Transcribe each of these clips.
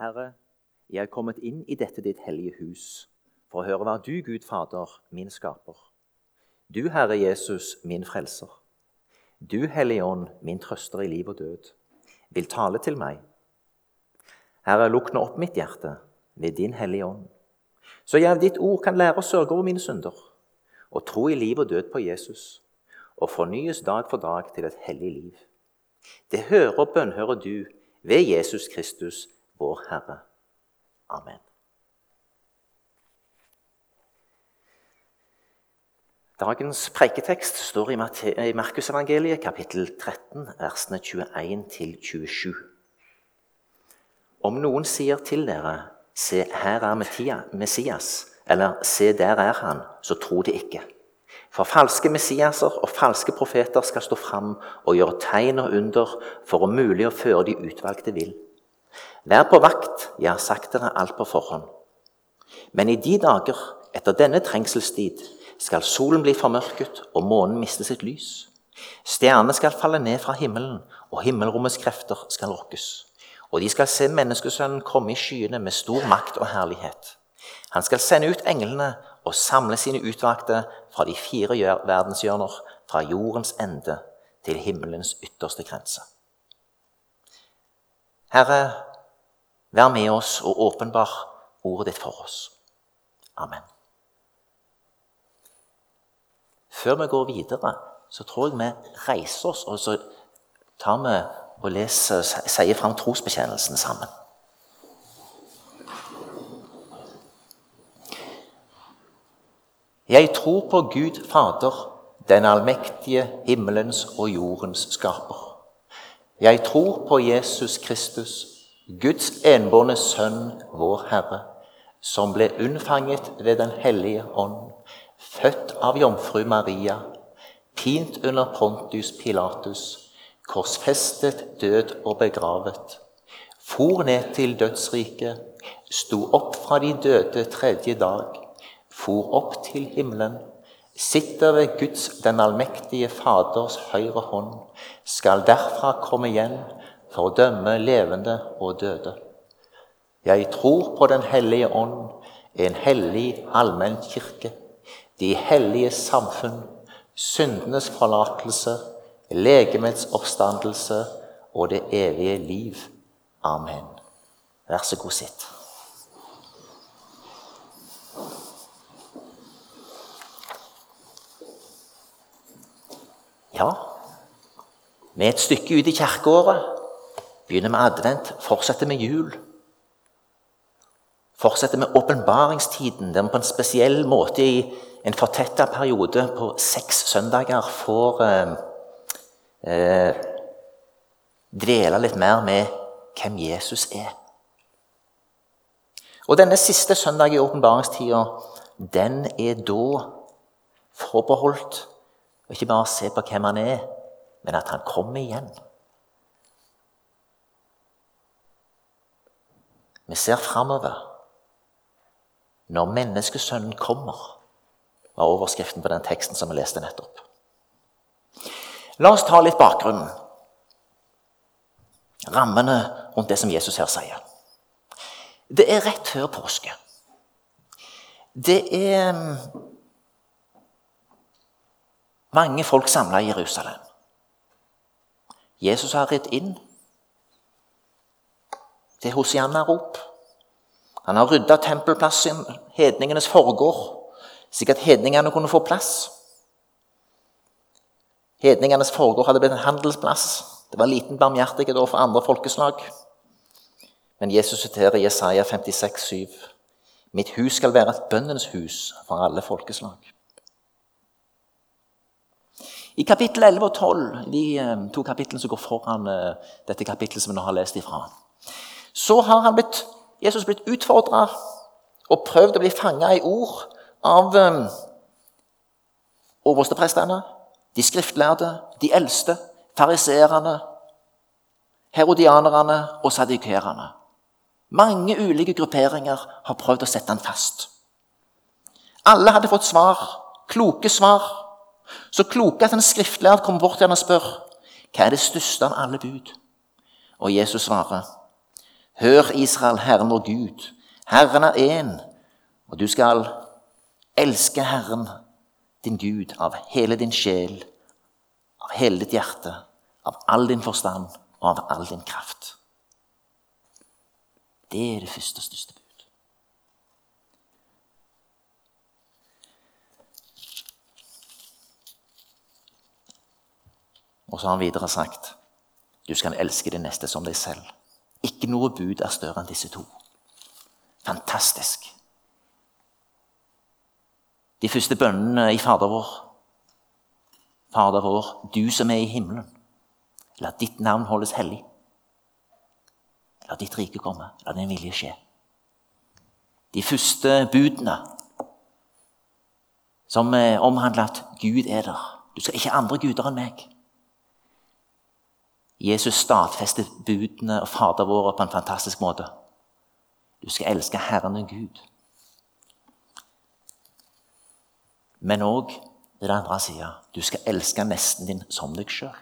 Herre, jeg er kommet inn i dette ditt hellige hus for å høre hva du, Gud Fader, min skaper. Du, Herre Jesus, min frelser. Du, Hellige Ånd, min trøster i liv og død, vil tale til meg. Herre, lukk nå opp mitt hjerte ved din Hellige Ånd, så jeg av ditt ord kan lære å sørge over mine synder og tro i liv og død på Jesus og fornyes dag for dag til et hellig liv. Det hører og bønnhører du ved Jesus Kristus, vår Herre. Amen. Dagens preiketekst står i Markusevangeliet, kapittel 13, versene 21 27. Om noen sier til dere, se, her er Messias, eller se, der er han, så tro det ikke. For falske Messiaser og falske profeter skal stå fram og gjøre tegn og under for å mulig å føre de utvalgte vill. Vær på vakt, jeg har sagt dere alt på forhånd. Men i de dager, etter denne trengselstid, skal solen bli formørket og månen miste sitt lys. Stjernene skal falle ned fra himmelen, og himmelrommets krefter skal rokkes. Og de skal se menneskesønnen komme i skyene med stor makt og herlighet. Han skal sende ut englene og samle sine utvalgte fra de fire verdenshjørner, fra jordens ende til himmelens ytterste grense. Herre, vær med oss og åpenbar ordet ditt for oss. Amen. Før vi går videre, så tror jeg vi reiser oss og så tar vi og leser, sier fram trosbekjennelsen sammen. Jeg tror på Gud Fader, den allmektige himmelens og jordens skaper. Jeg tror på Jesus Kristus, Guds enbårne Sønn, vår Herre, som ble unnfanget ved Den hellige ånd, født av jomfru Maria, pint under Pontus Pilatus, korsfestet, død og begravet, for ned til dødsriket, sto opp fra de døde tredje dag for opp til himmelen, sitter ved Guds, den allmektige Faders høyre hånd, skal derfra komme igjen for å dømme levende og døde. Jeg tror på Den hellige ånd, en hellig allmenn kirke, de hellige samfunn, syndenes forlatelse, legemets oppstandelse og det evige liv. Amen. Vær så god, sitt. Ja, vi er et stykke ut i kirkeåret. Begynner med advent, fortsetter med jul. Fortsetter med åpenbaringstiden, der vi på en spesiell måte i en fortetta periode på seks søndager får eh, eh, dvele litt mer med hvem Jesus er. Og denne siste søndag i åpenbaringstida, den er da forbeholdt å ikke bare se på hvem han er, men at han kommer igjen. Vi ser framover. Når menneskesønnen kommer, var overskriften på den teksten som vi leste nettopp. La oss ta litt bakgrunnen. Rammene rundt det som Jesus her sier. Det er rett før påske. Det er mange folk samla i Jerusalem. Jesus har ridd inn til Hosianna-rop. Han har rydda tempelplassen, hedningenes forgård, slik at hedningene kunne få plass. Hedningenes forgård hadde blitt en handelsplass. Det var liten barmhjertighet overfor andre folkeslag. Men Jesus siterer Jesaja 56, 7. Mitt hus skal være et bønnenes hus for alle folkeslag. I kapittel 11 og 12, de eh, to kapitlene som går foran eh, dette kapittelet som vi nå har lest ifra, så har blitt, Jesus blitt utfordra og prøvd å bli fanga i ord av um, oversteprestene, de skriftlærde, de eldste, fariseerne, herodianerne og sadikerene. Mange ulike grupperinger har prøvd å sette han fast. Alle hadde fått svar, kloke svar så kloke at en skriftlærd kommer bort til ham og spør hva er det største av alle bud. Og Jesus svarer, Hør, Israel, Herren vår Gud. Herren er én, og du skal elske Herren, din Gud, av hele din sjel, av hele ditt hjerte, av all din forstand og av all din kraft. Det er det første og største bud. Og så har han videre sagt du skal elske din neste som deg selv. Ikke noe bud er større enn disse to. Fantastisk. De første bønnene i Fader vår. Fader vår, du som er i himmelen. La ditt navn holdes hellig. La ditt rike komme. La din vilje skje. De første budene som omhandler at Gud er der. Du skal ikke ha andre guder enn meg. Jesus stadfester budene og Fader vår på en fantastisk måte. Du skal elske Herren din Gud. Men òg det andre sida. Du skal elske nesten din som deg sjøl.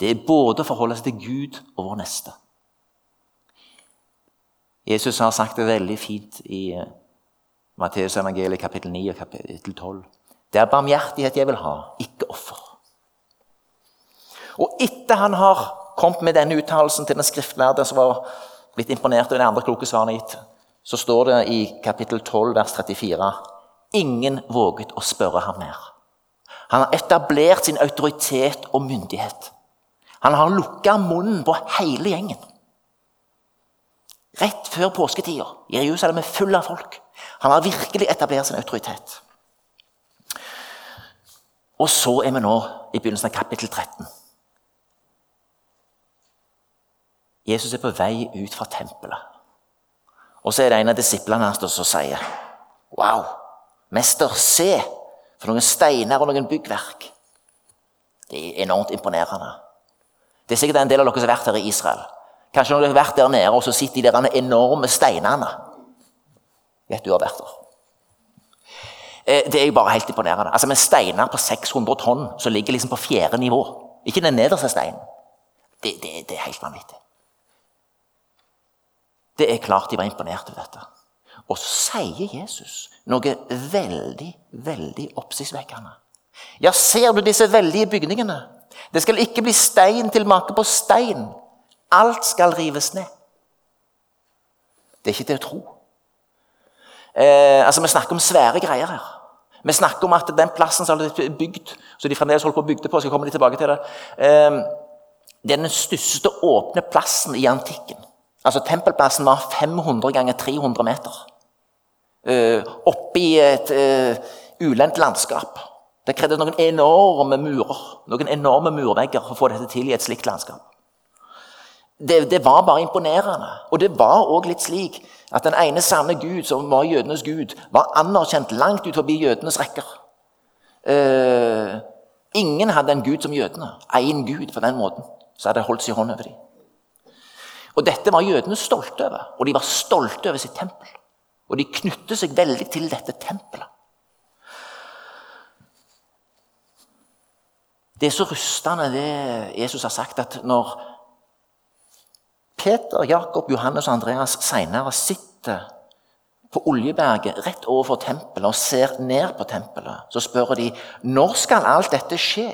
Det er både å forholde seg til Gud og vår neste. Jesus har sagt det veldig fint i eh, Matteus evangeliet kapittel 9 og kapittel 12. Det er barmhjertighet jeg vil ha, ikke offer. Og etter han har kommet med denne uttalelsen til den skriftlærde, som var blitt imponert over de andre kloke svarene gitt, så står det i kapittel 12, vers 34 Ingen våget å spørre ham mer. Han har etablert sin autoritet og myndighet. Han har lukka munnen på hele gjengen. Rett før påsketider. Jerusalem er full av folk. Han har virkelig etablert sin autoritet. Og så er vi nå i begynnelsen av kapittel 13. Jesus er på vei ut fra tempelet. Og så er det en av disiplene hans som sier Wow, mester, se! For noen steiner og noen byggverk. Det er enormt imponerende. Det er sikkert en del av dere som har vært her i Israel. Kanskje dere har vært der nede, og så sitter de der enorme steinene. Vet du har vært der. Eh, det er jo bare helt imponerende. Altså Med steiner på 600 tonn som ligger liksom på fjerde nivå. Ikke den nederste steinen. Det, det, det er helt vanvittig. Det er klart de var imponert over dette. Og så sier Jesus noe veldig, veldig oppsiktsvekkende. Ja, ser du disse veldige bygningene? Det skal ikke bli stein til make på stein. Alt skal rives ned. Det er ikke til å tro. Eh, altså, Vi snakker om svære greier her. Vi snakker om at den plassen som er bygd, så de fremdeles holder på å bygge på, skal komme litt tilbake til det, eh, det er den største åpne plassen i antikken. Altså Tempelplassen var 500 ganger 300 meter. Uh, oppi et uh, ulendt landskap. Det krevde noen enorme murer, noen enorme murvegger for å få dette til i et slikt landskap. Det, det var bare imponerende. Og det var òg litt slik at den ene sanne Gud, som var jødenes gud, var anerkjent langt ut forbi jødenes rekker. Uh, ingen hadde en gud som jødene. Én gud på den måten. Så hadde holdt seg i hånd over dem. Og Dette var jødene stolte over, og de var stolte over sitt tempel. Og de knyttet seg veldig til dette tempelet. Det er så rystende, det Jesus har sagt, at når Peter, Jakob, Johannes og Andreas senere sitter på Oljeberget rett overfor tempelet og ser ned på tempelet, så spør de når skal alt dette skje,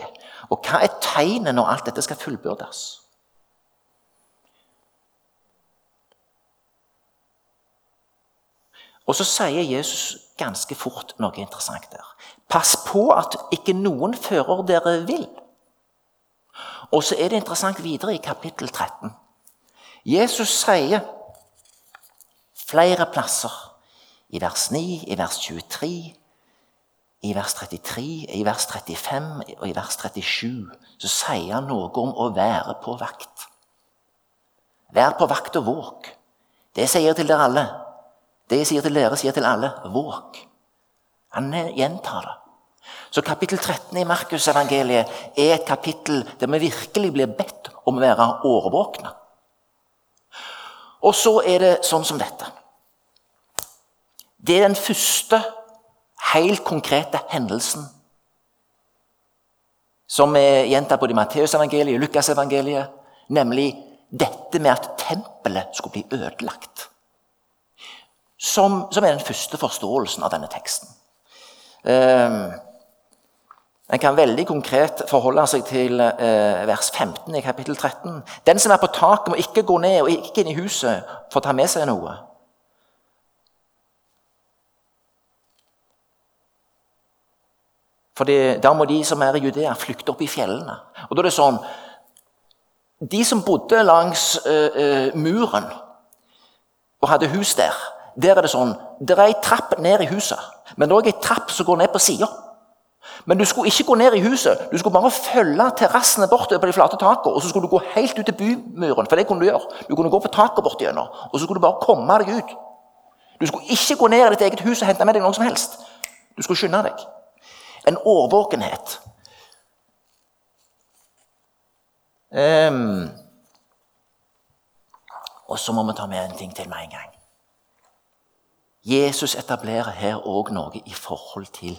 og hva er tegnet når alt dette skal fullbyrdes? Og så sier Jesus ganske fort noe interessant der. Pass på at ikke noen fører dere vill. Og så er det interessant videre i kapittel 13. Jesus sier flere plasser, i vers 9, i vers 23, i vers 33, i vers 35 og i vers 37, så sier han noe om å være på vakt. Vær på vakt og våk. Det sier jeg til dere alle. Det jeg sier til dere, sier til alle våk. Han gjentar det. Så kapittel 13 i Markusevangeliet er et kapittel der vi virkelig blir bedt om å være årvåkne. Og så er det sånn som dette. Det er den første helt konkrete hendelsen som er gjentatt både i Matteusevangeliet og Lukasevangeliet, nemlig dette med at tempelet skulle bli ødelagt. Som, som er den første forståelsen av denne teksten. Eh, en kan veldig konkret forholde seg til eh, vers 15 i kapittel 13. Den som er på taket, må ikke gå ned og ikke inn i huset for å ta med seg noe. For Da må de som er i Judea, flykte opp i fjellene. Og da er det sånn De som bodde langs uh, uh, muren og hadde hus der, der er det sånn Det er ei trapp ned i huset, men det er òg ei trapp som går ned på sida. Men du skulle ikke gå ned i huset. Du skulle bare følge terrassene bortover på de flate takene. Og så skulle du gå helt ut til bymuren, for det kunne du gjøre. Du kunne gå på taket bort gjennom, og så skulle du bare komme deg ut. Du skulle ikke gå ned i ditt eget hus og hente med deg noe som helst. Du skulle skynde deg. En årvåkenhet. Um, og så må vi ta med en ting til med en gang. Jesus etablerer her òg noe i forhold til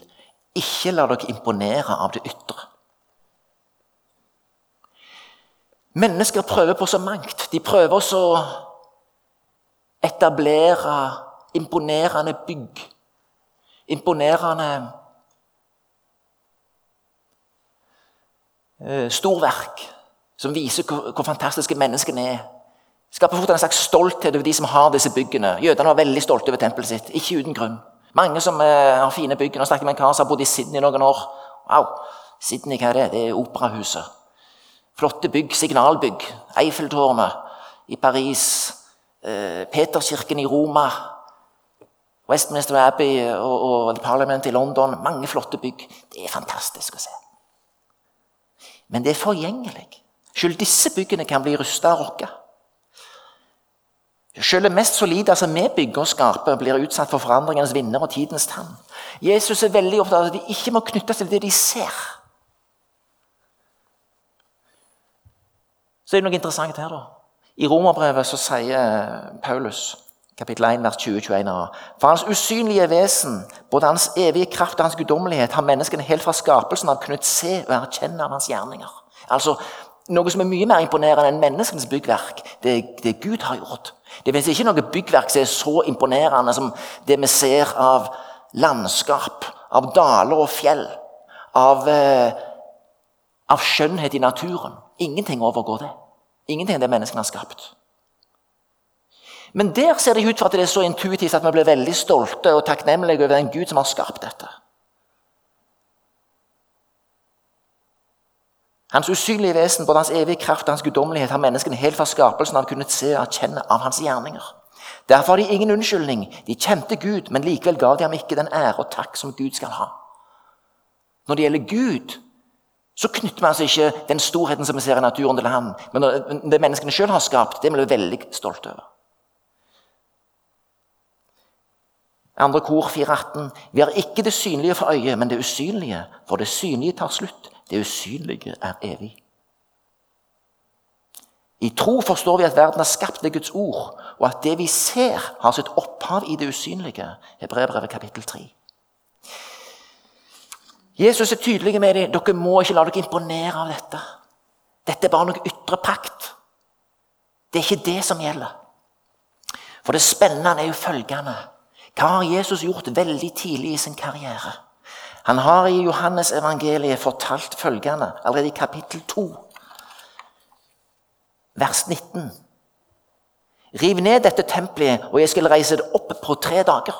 ikke la dere imponere av det ytre. Mennesker prøver på så mangt. De prøver å etablere imponerende bygg. Imponerende eh, storverk som viser hvor fantastiske menneskene er. Skaper fort en slags stolthet over de som har disse byggene. Jødene var veldig stolte over tempelet sitt, ikke uten grunn. Mange som eh, har fine bygg. Snakket med en kar som har bodd i Sydney noen år. Wow, Sydney, hva er det? Det er operahuset. Flotte bygg, signalbygg. Eiffeltårnet i Paris. Eh, Peterskirken i Roma. Westminster Abbey og, og Parliament i London. Mange flotte bygg. Det er fantastisk å se. Men det er forgjengelig. Selv disse byggene kan bli rusta og rokka. Selv det mest solide som vi bygger og skaper, blir utsatt for forandringenes vinner og tidens tann. Jesus er veldig opptatt av at de ikke må knytte seg til det de ser. Så er det noe interessant her, da. I Romerbrevet så sier Paulus kapittel 1, vers 20-21. For hans usynlige vesen, både hans evige kraft og hans guddommelighet, har menneskene helt fra skapelsen av kunnet se og erkjenne av hans gjerninger. Altså, Noe som er mye mer imponerende enn menneskenes byggverk, det det Gud har gjort. Det fins ikke noe byggverk som er så imponerende som det vi ser av landskap, av daler og fjell, av, eh, av skjønnhet i naturen. Ingenting overgår det. Ingenting av det menneskene har skapt. Men der ser det ut for at det er så intuitivt at vi blir veldig stolte og takknemlige over den Gud som har skapt dette. Hans usynlige vesen, både hans evige kraft og hans guddommelighet, har menneskene helt fra skapelsen av kunnet se og erkjenne av hans gjerninger. Derfor har de ingen unnskyldning. De kjente Gud, men likevel gav de ham ikke den ære og takk som Gud skal ha. Når det gjelder Gud, så knytter vi altså ikke den storheten som vi ser i naturen, til ham. Men det menneskene sjøl har skapt, det blir vi veldig stolte over. Andre kor 418. Vi har ikke det synlige for øyet, men det usynlige. For det synlige tar slutt. Det usynlige er evig. I tro forstår vi at verden er skapt ved Guds ord, og at det vi ser, har sitt opphav i det usynlige. Hebreerbrevet kapittel 3. Jesus er tydelig med dem. Dere må ikke la dere imponere av dette. Dette er bare noe ytre pakt. Det er ikke det som gjelder. For det spennende er jo følgende. Hva har Jesus gjort veldig tidlig i sin karriere? Han har i Johannes evangeliet fortalt følgende, allerede i kapittel 2, vers 19. Riv ned dette tempelet, og jeg skal reise det opp på tre dager.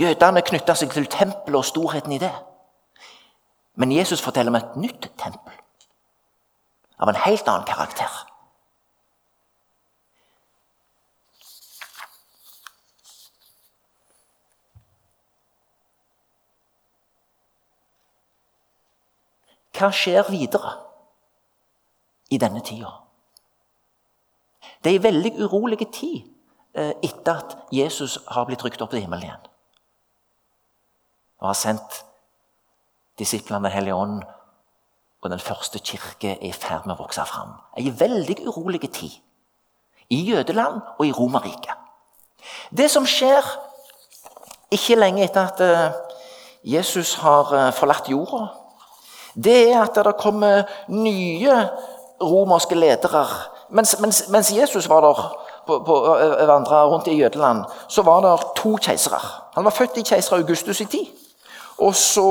Jødene knytta seg til tempelet og storheten i det. Men Jesus forteller om et nytt tempel, av en helt annen karakter. Hva skjer videre i denne tida? Det er en veldig urolig tid eh, etter at Jesus har blitt rykt opp til himmelen igjen. Og har sendt disiplene Den hellige ånd, og den første kirke er i ferd med å vokse fram. En veldig urolig tid. I Jødeland og i Romerriket. Det som skjer ikke lenge etter at eh, Jesus har eh, forlatt jorda det er at det kommer nye romerske ledere. Mens, mens, mens Jesus var der på, på, vandra rundt i Jødeland, så var det to keisere. Han var født i keiser Augustus' i tid. Og så,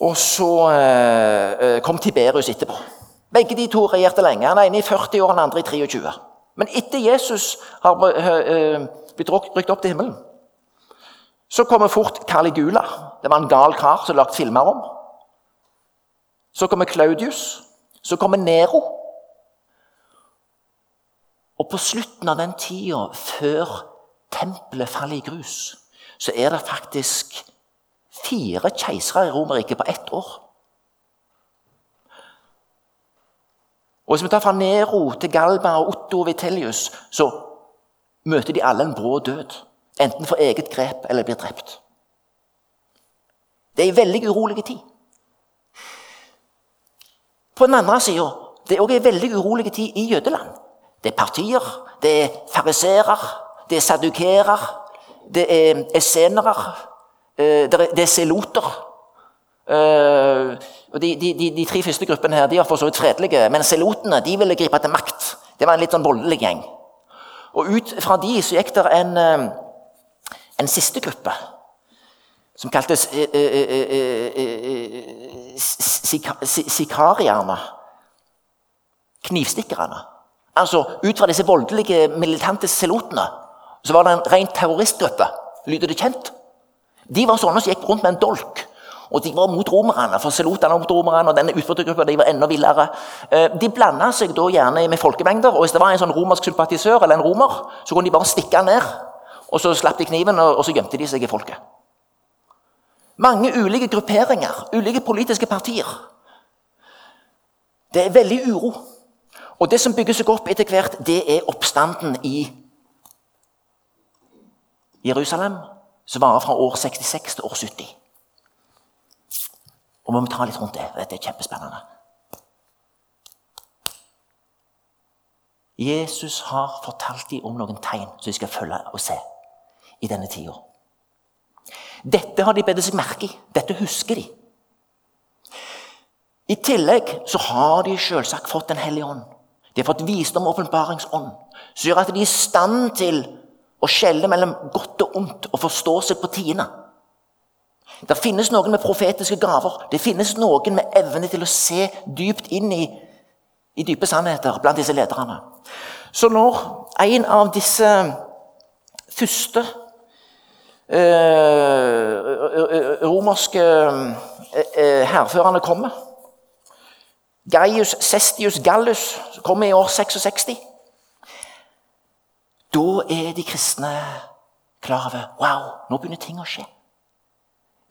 og så kom Tiberius etterpå. Begge de to regjerte lenge. Han ene i 40 år, den andre i 23. Men etter Jesus har blitt rykt opp til himmelen, så kommer fort Caligula. Det var en gal kar som lagde filmer om. Så kommer Claudius. Så kommer Nero. Og på slutten av den tida, før tempelet faller i grus, så er det faktisk fire keisere i Romerriket på ett år. Og Hvis vi tar fra Nero til Galba og Otto og Vitellius, så møter de alle en brå død. Enten for eget grep eller blir drept. Det er en veldig urolig tid. På den andre sida det er også en veldig urolig tid i Jødeland. Det er partier, det er fariserer, det er sadukerer, det er essenere, eh, det er seloter. Eh, de, de, de, de, tre første gruppene her, de var for så vidt fredelige, men selotene de ville gripe til makt. Det var en litt sånn voldelig gjeng. Og Ut fra de så gikk det en, eh, en siste gruppe som kaltes sikarierne. Knivstikkerne. Altså, Ut fra disse voldelige, militante selotene så var det en ren terroristgruppe. Lyder det kjent? De var sånne som gikk rundt med en dolk. Og de var mot romerne, for selotene mot romerne, og denne utbrytergruppa de var enda villere. Eh, de blanda seg da gjerne med folkemengder, og hvis det var en sånn romersk sympatisør eller en romer, så kunne de bare stikke han ned. Og så slapp de kniven, og så gjemte de seg i folket. Mange ulike grupperinger, ulike politiske partier. Det er veldig uro. Og det som bygger seg opp etter hvert, det er oppstanden i Jerusalem, som varer fra år 66 til år 70. Og vi må ta litt rundt det. Dette er kjempespennende. Jesus har fortalt dem om noen tegn som de skal følge og se i denne tida. Dette har de bedt seg merke i. Dette husker de. I tillegg så har de selvsagt fått Den hellige ånd. De har fått visdom og åpenbaringsånd, som gjør at de er i stand til å skjelle mellom godt og ondt og forstå seg på tiende. Det finnes noen med profetiske gaver. Det finnes noen med evne til å se dypt inn i, i dype sannheter blant disse lederne. Så når en av disse første romerske eh, hærførerne kommer Gaius Cestius Gallus, kommer i år 66. Da er de kristne klar over wow, nå begynner ting å skje.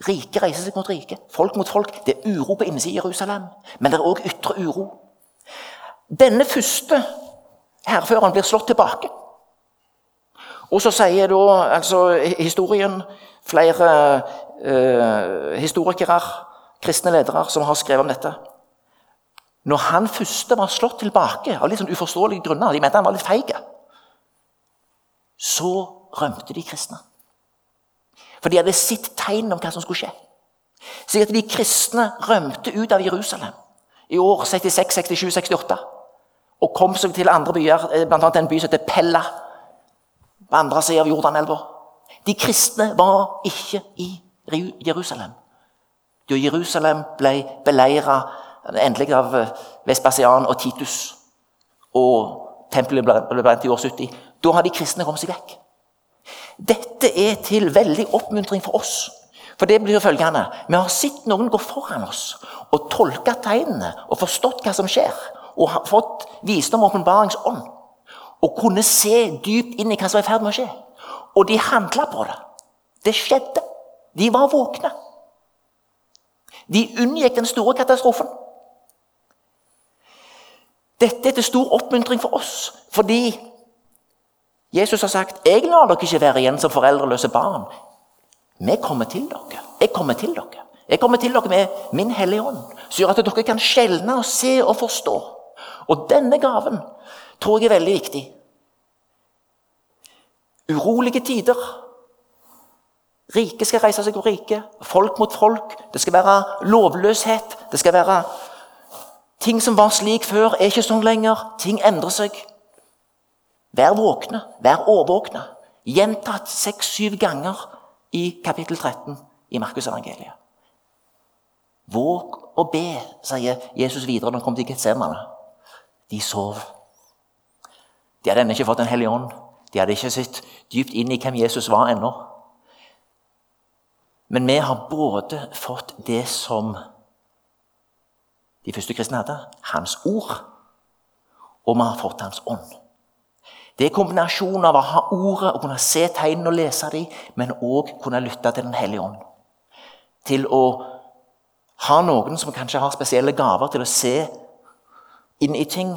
Rike reiser seg mot rike, folk mot folk. Det er uro på innsiden i Jerusalem, men det er òg ytre uro. Denne første hærføreren blir slått tilbake. Og så sier da altså, historien flere eh, historikere, kristne ledere, som har skrevet om dette når han første var slått tilbake av litt sånn uforståelige grunner, de mente han var litt feig, så rømte de kristne. For de hadde sett tegn om hva som skulle skje. Så de kristne rømte ut av Jerusalem i år 66, 67, 68. Og kom seg til andre byer, eh, bl.a. en by som heter Pella. På andre siden av Jordanelva. De kristne var ikke i Jerusalem. Da Jerusalem ble beleira endelig av eh, Vespasian og Titus. Og tempelet ble brent i år 70. Da har de kristne kommet seg vekk. Dette er til veldig oppmuntring for oss. For det blir følgende Vi har sett noen gå foran oss og tolka tegnene og forstått hva som skjer. Og har fått visdom og åpenbaringsånd. Og kunne se dypt inn i hva som er i ferd med å skje. Og de handla på det. Det skjedde. De var våkne. De unngikk den store katastrofen. Dette er til stor oppmuntring for oss, fordi Jesus har sagt 'Jeg lar dere ikke være igjen som foreldreløse barn'. Vi kommer til dere. Jeg kommer til dere. Jeg kommer til dere med min Hellige Ånd, som gjør at dere kan skjelne og se og forstå. Og denne gaven tror jeg er veldig viktig. Urolige tider. Rike skal reise seg over rike. Folk mot folk. Det skal være lovløshet. Det skal være Ting som var slik før, er ikke sånn lenger. Ting endrer seg. Vær våkne, vær årvåkne. Gjentatt seks-syv ganger i kapittel 13 i Markusevangeliet. Våg å be, sier Jesus videre når han kommer til Getsemane. De sov. De hadde ennå ikke fått Den hellige ånd. De hadde ikke sett dypt inn i hvem Jesus var ennå. Men vi har både fått det som de første kristne hadde, hans ord, og vi har fått hans ånd. Det er kombinasjonen av å ha ordet og kunne se tegnene og lese dem, men òg kunne lytte til Den hellige ånd. Til å ha noen som kanskje har spesielle gaver til å se inn i ting.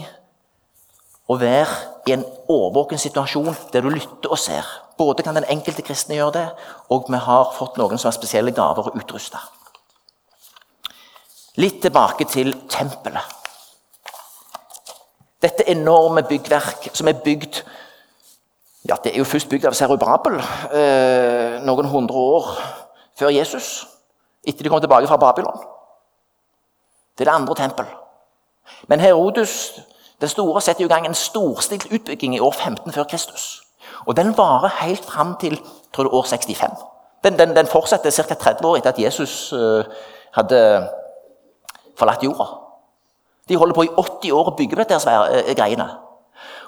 Og være i en årvåken situasjon der du lytter og ser. Både kan den enkelte kristne gjøre det, og vi har fått noen som har spesielle gaver å utruste. Litt tilbake til tempelet. Dette enorme byggverk som er bygd ja, Det er jo først bygd av Serubabel eh, noen hundre år før Jesus. Etter de kom tilbake fra Babylon. Det er det andre tempel. Men Herodus den store setter i gang en storstilt utbygging i år 15 før Kristus. Og Den varer helt fram til tror det, år 65. Den, den, den fortsetter ca. 30 år etter at Jesus uh, hadde forlatt jorda. De holder på i 80 år å bygge på dette uh, greiene.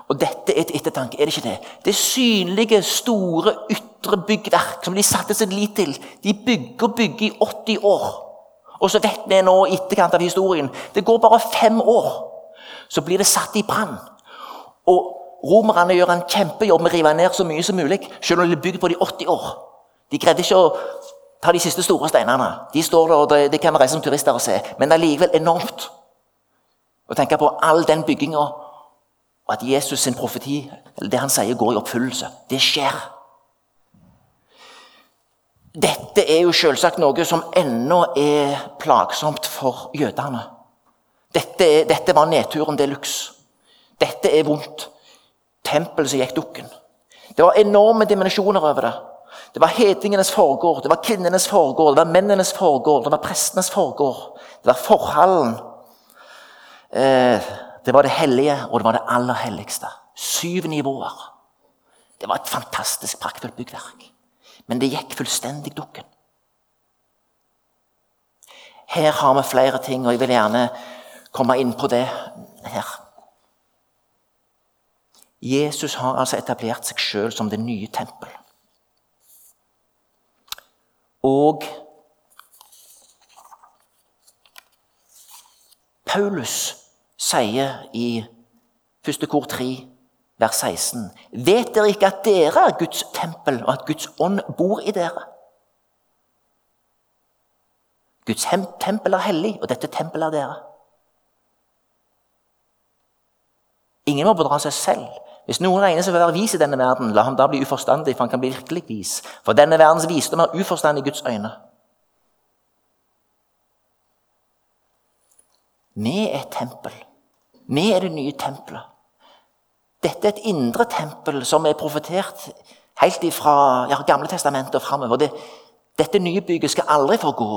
Og dette er til ettertanke, er det ikke det? Det synlige, store, ytre byggverk som de satte sin lit til. De bygger og bygger i 80 år. Og så vet vi nå i etterkant av historien det går bare fem år, så blir det satt i brann. Og romerne gjør en kjempejobb med å rive ned så mye som mulig, selv om de er bygd på de 80 år. De greide ikke å ta de siste store steinene. De står der, og det, det kan vi reise som turister og se. Men det er likevel enormt å tenke på all den bygginga, og at Jesus sin profeti, eller det han sier, går i oppfyllelse. Det skjer. Dette er jo selvsagt noe som ennå er plagsomt for jødene. Dette, dette var nedturen de luxe. Dette er vondt. Tempelet som gikk dukken. Det var enorme dimensjoner over det. Det var hedningenes forgård, det var kvinnenes forgård, det var mennenes forgård, det var prestenes forgård. Det var forhallen. Eh, det var det hellige, og det var det aller helligste. Syv nivåer. Det var et fantastisk praktfullt byggverk. Men det gikk fullstendig dukken. Her har vi flere ting, og jeg vil gjerne komme inn på det her. Jesus har altså etablert seg sjøl som det nye tempel. Og Paulus sier i første kor 3 vers 16.: Vet dere ikke at dere er Guds tempel, og at Guds ånd bor i dere? Guds tempel er hellig, og dette tempelet er dere. Ingen må bedra seg selv. Hvis noen regner seg for å være vis i denne verden, la ham da bli uforstandig, for han kan bli virkelig vis. For denne verdens visdom er uforstandig i Guds øyne. Vi er et tempel. Vi er det nye tempelet. Dette er et indre tempel som er profetert helt fra ja, Gamle testamentet og framover. Det, dette nye bygget skal aldri forgå.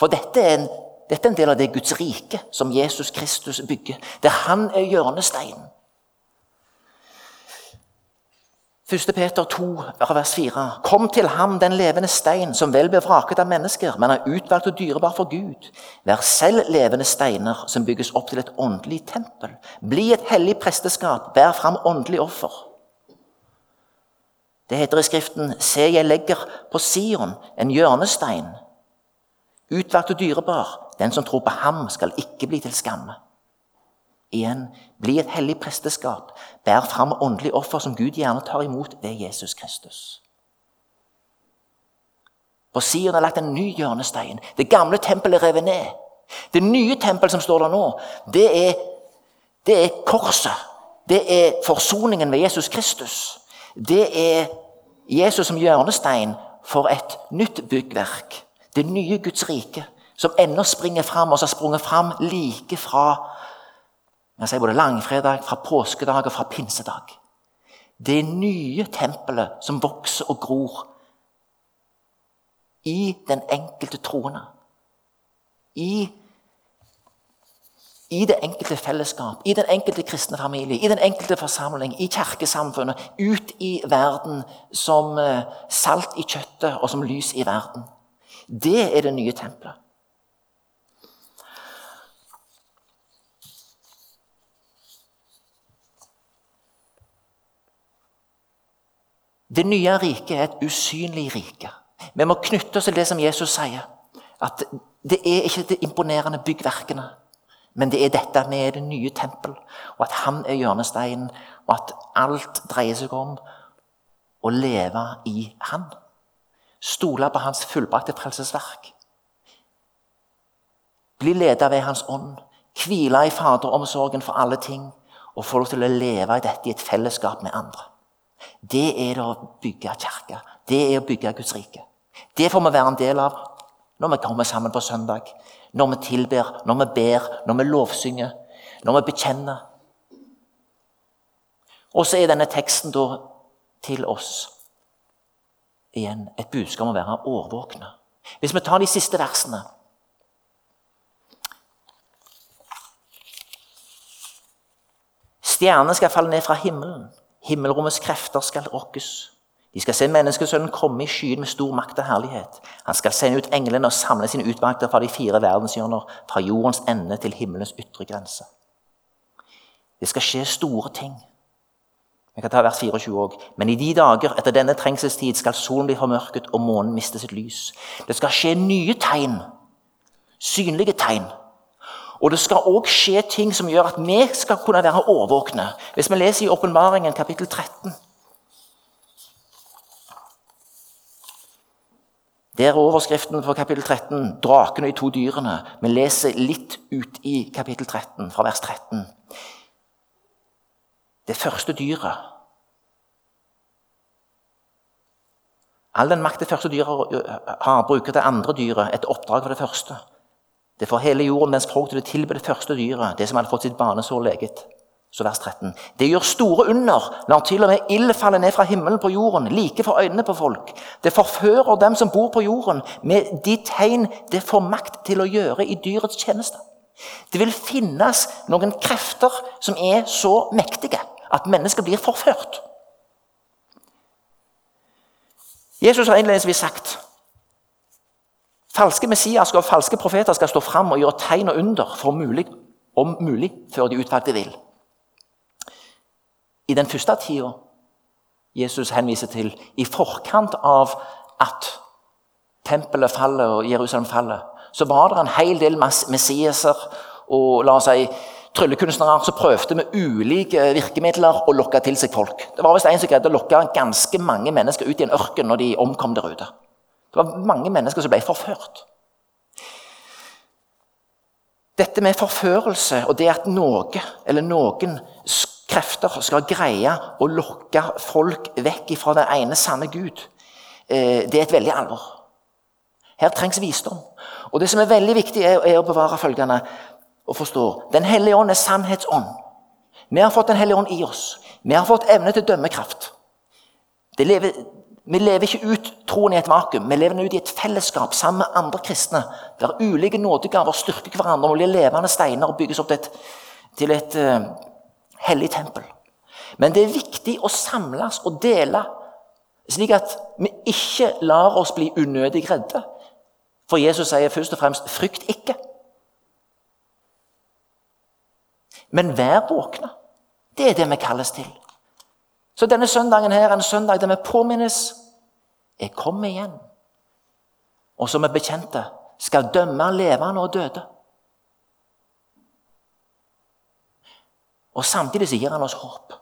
For dette er, en, dette er en del av det Guds rike som Jesus Kristus bygger. Der han er hjørnesteinen. 1. Peter 2, vers 4. Kom til ham, den levende stein, som vel ble vraket av mennesker, men er utvalgt og dyrebar for Gud. Vær selv levende steiner som bygges opp til et åndelig tempel. Bli et hellig presteskap, bær fram åndelig offer. Det heter i Skriften, Se, jeg legger på Sion en hjørnestein. Utvalgt og dyrebar. Den som tror på ham, skal ikke bli til skamme. Igjen, bli et hellig presteskap. Bær fram åndelig offer som Gud gjerne tar imot ved Jesus Kristus. På Sion er lagt en ny hjørnestein. Det gamle tempelet er revet ned. Det nye tempelet som står der nå, det er, det er korset. Det er forsoningen ved Jesus Kristus. Det er Jesus som hjørnestein for et nytt byggverk. Det nye Guds rike, som ennå springer fram, og som har sprunget fram like fra jeg sier både langfredag, fra påskedag og fra pinsedag. Det nye tempelet som vokser og gror i den enkelte troende. I, i det enkelte fellesskap, i den enkelte kristne familie, i den enkelte forsamling, i kirkesamfunnet, ut i verden som eh, salt i kjøttet og som lys i verden. Det er det nye tempelet. Det nye riket er et usynlig rike. Vi må knytte oss til det som Jesus sier. At det er ikke de imponerende byggverkene, men det er dette med det nye tempel, og at han er hjørnesteinen, og at alt dreier seg om å leve i han. Stole på hans fullbrakte frelsesverk. Bli ledet ved Hans ånd. Hvile i faderomsorgen for alle ting. Og få lov til å leve i dette i et fellesskap med andre. Det er å bygge kirke. Det er å bygge Guds rike. Det får vi være en del av når vi kommer sammen på søndag, når vi tilber, når vi ber, når vi lovsynger, når vi bekjenner. Og så er denne teksten da til oss igjen et budskap om å være årvåkne. Hvis vi tar de siste versene Stjernene skal falle ned fra himmelen. Himmelrommets krefter skal rokkes. De skal se menneskesønnen komme i skyen med stor makt og herlighet. Han skal sende ut englene og samle sine utvalgte fra de fire verdenshjørner, fra jordens ende til himmelens ytre grense. Det skal skje store ting. Vi kan ta vers 24 også. Men i de dager etter denne trengselstid skal solen bli formørket og månen miste sitt lys. Det skal skje nye tegn. Synlige tegn. Og det skal òg skje ting som gjør at vi skal kunne være årvåkne. Hvis vi leser i Åpenbaringen kapittel 13 Der er overskriften for kapittel 13 draken og de to dyrene. Vi leser litt ut i kapittel 13, fra vers 13. Det første dyret All den makt det første dyret har, bruker det andre dyret et oppdrag for det første. Det får hele jorden dens folk til å tilbe det første dyret, det som hadde fått sitt banesår leget. Så vers 13. Det gjør store under når til og med ild faller ned fra himmelen på jorden, like for øynene på folk. Det forfører dem som bor på jorden, med de tegn det får makt til å gjøre i dyrets tjeneste. Det vil finnes noen krefter som er så mektige at mennesker blir forført. Jesus har innledningsvis sagt falske messias og falske profeter skal stå fram og gjøre tegn og under for mulig, om mulig før de utvalgte vil. I den første tida Jesus henviser til, i forkant av at tempelet faller og Jerusalem faller, så var det en hel del messiaser og la oss si, tryllekunstnere som prøvde med ulike virkemidler å lokke til seg folk. Det var visst en som greide å lokke ganske mange mennesker ut i en ørken når de omkom der ute. Det var mange mennesker som ble forført. Dette med forførelse og det at noe eller noen krefter skal greie å lokke folk vekk fra den ene sanne Gud, eh, det er et veldig alvor. Her trengs visdom. Og Det som er veldig viktig, er, å bevare følgende og forstå. Den hellige ånd er sannhetsånd. Vi har fått Den hellige ånd i oss. Vi har fått evne til dømmekraft. Lever, vi lever ikke ut troen er et vakuum. Vi lever ut i et fellesskap sammen med andre kristne, der ulike nådegaver styrker hverandre og blir levende steiner og bygges opp til et, til et uh, hellig tempel. Men det er viktig å samles og dele, slik at vi ikke lar oss bli unødig redde. For Jesus sier først og fremst 'frykt ikke'. Men vær våkne. Det er det vi kalles til. Så denne søndagen her er en søndag der vi påminnes Jeg kommer igjen. Og som er bekjente skal dømme levende og døde. Og Samtidig så gir han oss håp.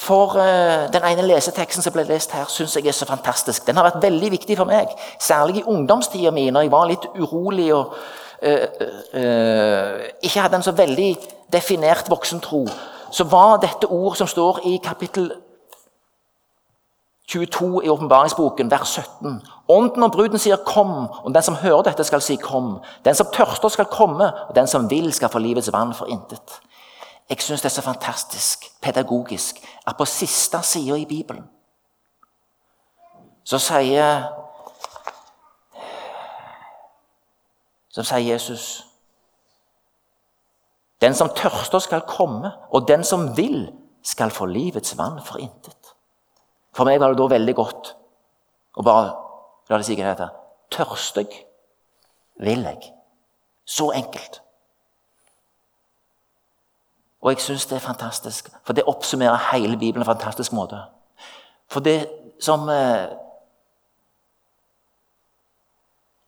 For uh, Den ene leseteksten som ble lest her, syns jeg er så fantastisk. Den har vært veldig viktig for meg, særlig i ungdomstida mi, når jeg var litt urolig og uh, uh, ikke hadde en så veldig definert voksentro. Så var dette ord som står i kapittel 22 i åpenbaringsboken, vers 17. Ånden og bruden sier 'kom', og den som hører dette, skal si 'kom'. Den som tørster, skal komme, og den som vil, skal få livets vann for intet. Jeg syns det er så fantastisk pedagogisk at på siste sida i Bibelen så sier Så sier Jesus Den som tørster, skal komme, og den som vil, skal få livets vann for intet. For meg var det da veldig godt å bare la det sige dette. Tørstig vil jeg. Så enkelt. Og jeg syns det er fantastisk, for det oppsummerer hele Bibelen på en fantastisk måte. For det som eh,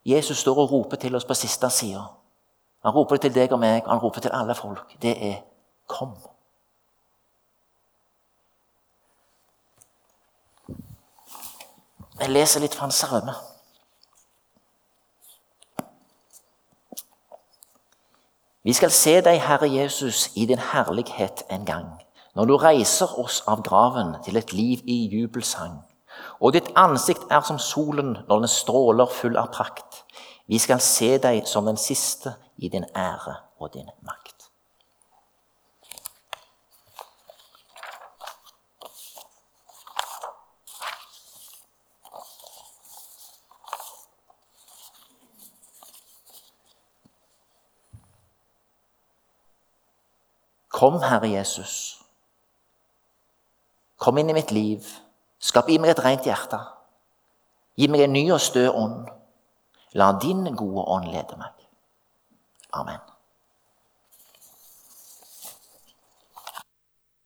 Jesus står og roper til oss på siste sida Han roper det til deg og meg, han roper til alle folk. Det er 'kom'. Jeg leser litt fra en salme. Vi skal se deg, Herre Jesus, i din herlighet en gang, når du reiser oss av graven til et liv i jubelsang. Og ditt ansikt er som solen når den stråler full av prakt. Vi skal se deg som den siste i din ære og din makt. Kom, Herre Jesus. Kom inn i mitt liv. Skap i meg et rent hjerte. Gi meg en ny og stø ånd. La din gode ånd lede meg. Amen.